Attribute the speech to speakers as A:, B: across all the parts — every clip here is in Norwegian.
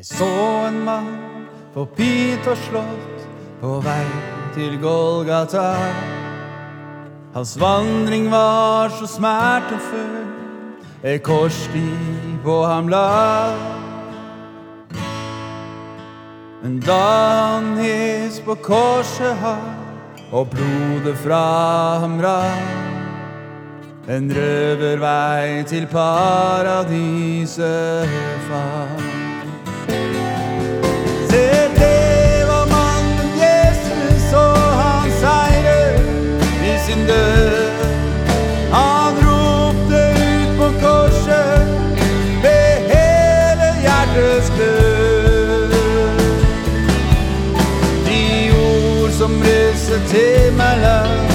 A: Jeg så en mann på og slott på vei til Golgata. Hans vandring var så smertefull, et korsstig på ham la. Men da han hes på korset har, og blodet fra ham rant en røvervei til paradiset fant. Til land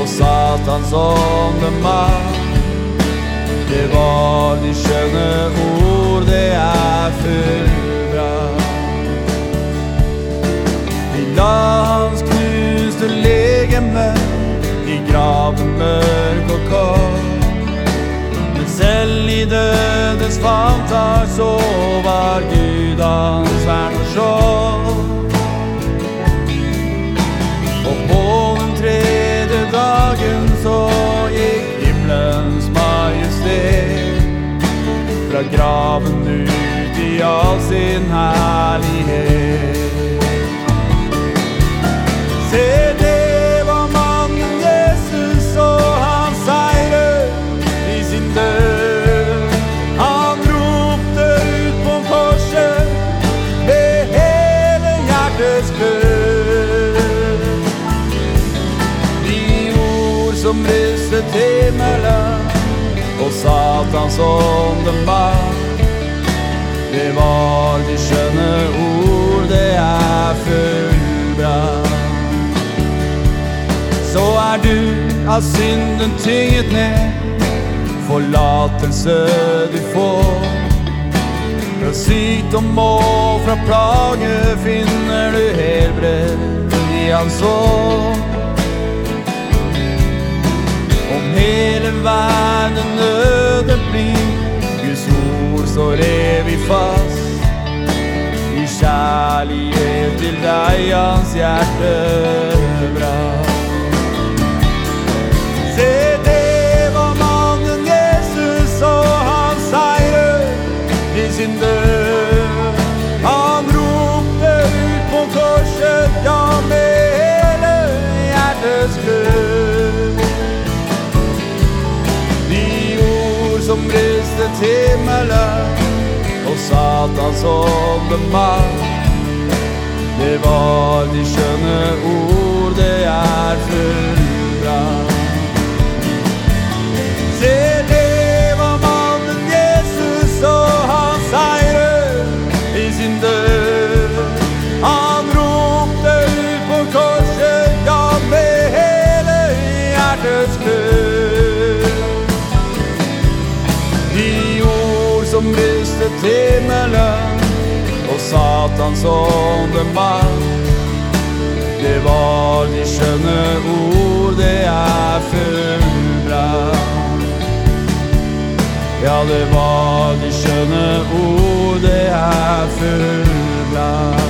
A: og Satans åndemann. Det var de skjønne ord, det er fullbra. Dødens fantag så var Gud hans vern og skjold. Og på den tredje dagen så gikk himmelens majestet fra graven som til mellom og Satans åndemann. Det var de skjønne ord, det er fullbra. Så er du av synden tynget ned, forlatelse du får. Fra sykdom og fra plage finner du helbred i hans år. Hele verden øde blir, Guds ord står evig fast. I kjærlighet til deg, hans hjerte som til himmelen og Satans åndemann. Det var de skjønne ord, som rustet himmelen og Satans åndemakt. Det var de skjønne ord, det er fullbrakt. Ja, det var de skjønne ord, det er fullbrakt.